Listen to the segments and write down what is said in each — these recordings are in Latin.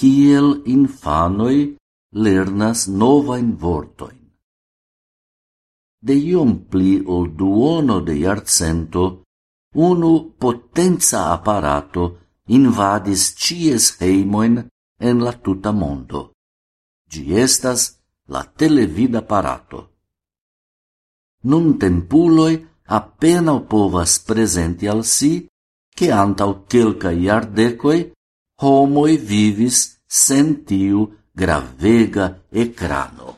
kiel infanoi lernas novain vortoin. De iom pli ol duono de iarcento, unu potenza apparato invadis cies heimoin en la tuta mondo. Gi estas la televid apparato. Nun tempuloi appena povas presenti al si che antau quelca iardecoi homoi vivis sen tiu gravega ecrano,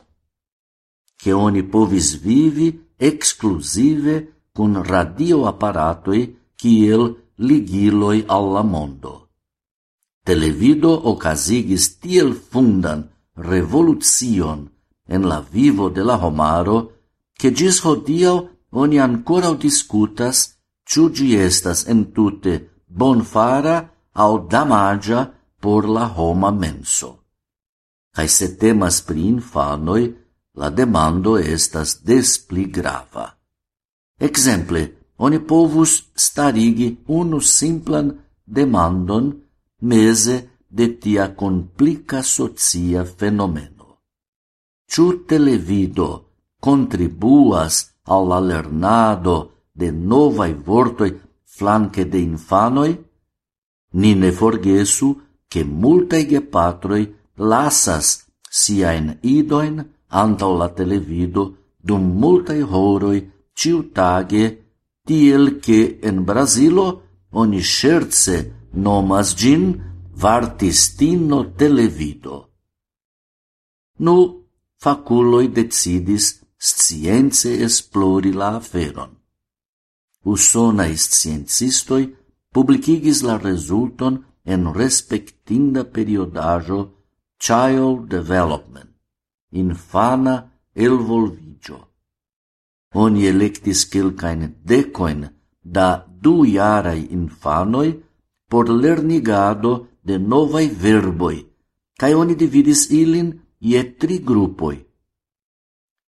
che oni povis vivi exclusive cun radioapparatoi kiel ligiloi alla mondo. Televido ocasigis tiel fundan revolucion en la vivo de la homaro che gis hodio oni ancora discutas ciu gi estas entute bonfara au damagia por la homa menso. Cae se temas pri infanoi, la demando estas des pli grava. Exemple, oni povus starigi unu simplan demandon mese de tia complica socia fenomeno. Ciu televido contribuas alla lernado de novai vortoi flanque de infanoi? Ni ne forgesu che multae gepatroi lasas siain idoin antau la televido dum multae horoi ciutage tiel che en Brasilo oni scherze nomas gin vartistino televido. Nu faculoi decidis science esplori la aferon. Usona sciencistoi publicigis la resulton en respectinda periodajo Child Development, infana elvolvigio. Oni electis quelcaen decoin da du iarai infanoj por lernigado de novai verboi, kaj oni dividis ilin ie tri grupoj.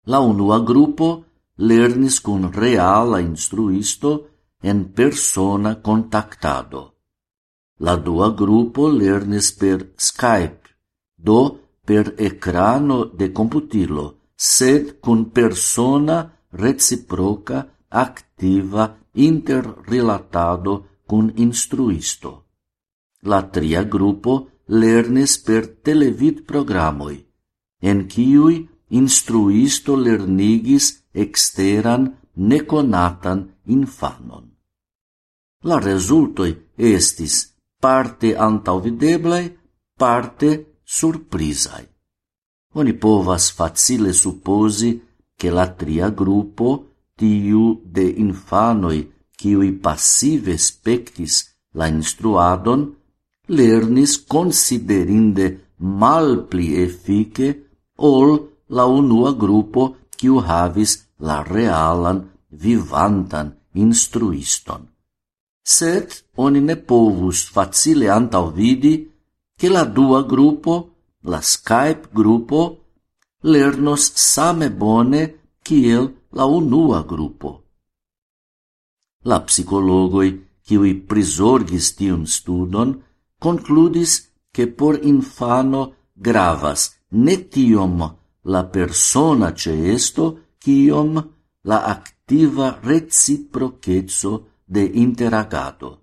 La unua grupo lernis kun reala instruisto en persona contactado. La dua grupo lernis per Skype, do per ecrano de computilo, sed cun persona reciproca activa interrelatado cun instruisto. La tria grupo lernis per televid programoi, en quiui instruisto lernigis exteran neconatan infanon la resultoi estis parte antauvideblai, parte surprizai. Oni povas facile supposi che la tria gruppo, tiu de infanoi qui passive spectis la instruadon, lernis considerinde malpli effice ol la unua gruppo quiu havis la realan vivantan instruiston sed oni ne povus facile antaŭvidi che la dua gruppo, la Skype gruppo, lernos same bone kiel la unua gruppo. La psicologoi, kiui prisorgis tiun studon, concludis che por infano gravas ne tiom la persona ceesto, kiom la activa reciprocetso de interagado.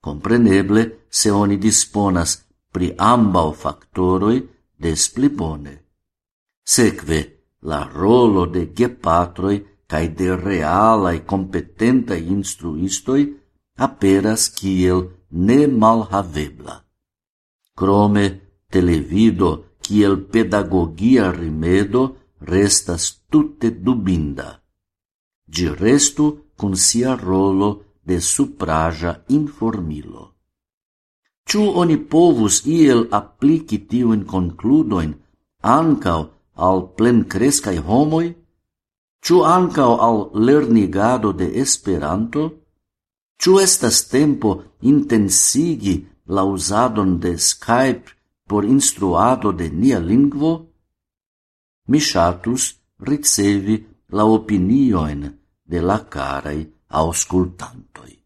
Compreneble, se oni disponas pri ambau factoroi des pli bone. Sekve, la rolo de gepatroi cae de realai competentai instruistoi aperas kiel ne malhavebla. Crome, televido kiel pedagogia rimedo restas tutte dubinda gi restu con sia rolo de supraja informilo. Ciu oni povus iel applici tiuin concludoin ancao al plen crescai homoi? Ciu ancao al lernigado de Esperanto? Ciu estas tempo intensigi la usadon de Skype por instruado de nia lingvo? Mi shatus ricevi la opinioin de la carai auscultantoi.